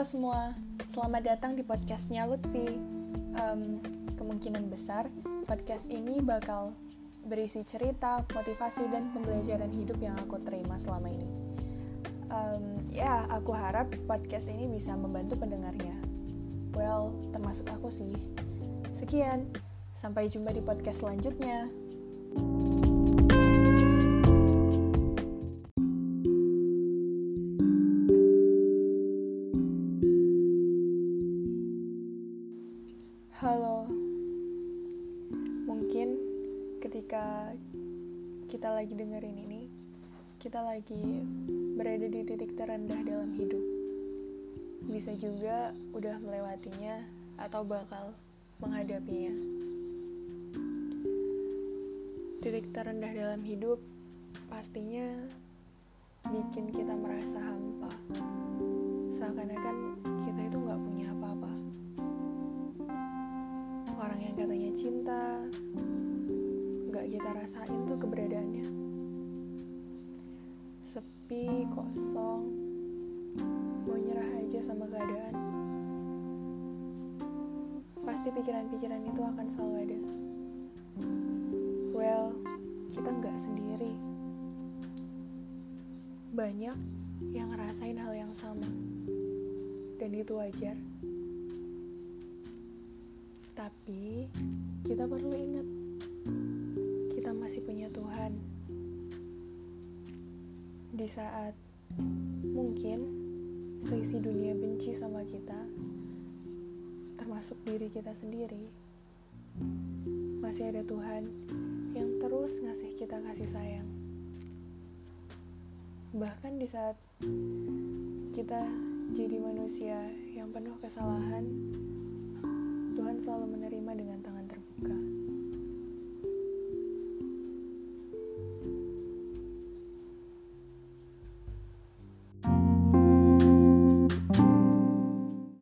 Halo semua, selamat datang di podcastnya Lutfi. Um, kemungkinan besar podcast ini bakal berisi cerita, motivasi, dan pembelajaran hidup yang aku terima selama ini. Um, ya, aku harap podcast ini bisa membantu pendengarnya. Well, termasuk aku sih. Sekian, sampai jumpa di podcast selanjutnya. Halo, mungkin ketika kita lagi dengerin ini, kita lagi berada di titik terendah dalam hidup. Bisa juga udah melewatinya atau bakal menghadapinya. Titik terendah dalam hidup pastinya bikin kita merasa hampa. Seakan-akan kita itu nggak punya yang katanya cinta. Nggak kita rasain tuh keberadaannya. Sepi kosong. Mau nyerah aja sama keadaan. Pasti pikiran-pikiran itu akan selalu ada. Well kita nggak sendiri. Banyak yang ngerasain hal yang sama. Dan itu wajar tapi kita perlu ingat, kita masih punya Tuhan. Di saat mungkin seisi dunia benci sama kita, termasuk diri kita sendiri, masih ada Tuhan yang terus ngasih kita kasih sayang. Bahkan di saat kita jadi manusia yang penuh kesalahan, Tuhan selalu menerima dengan tangan terbuka.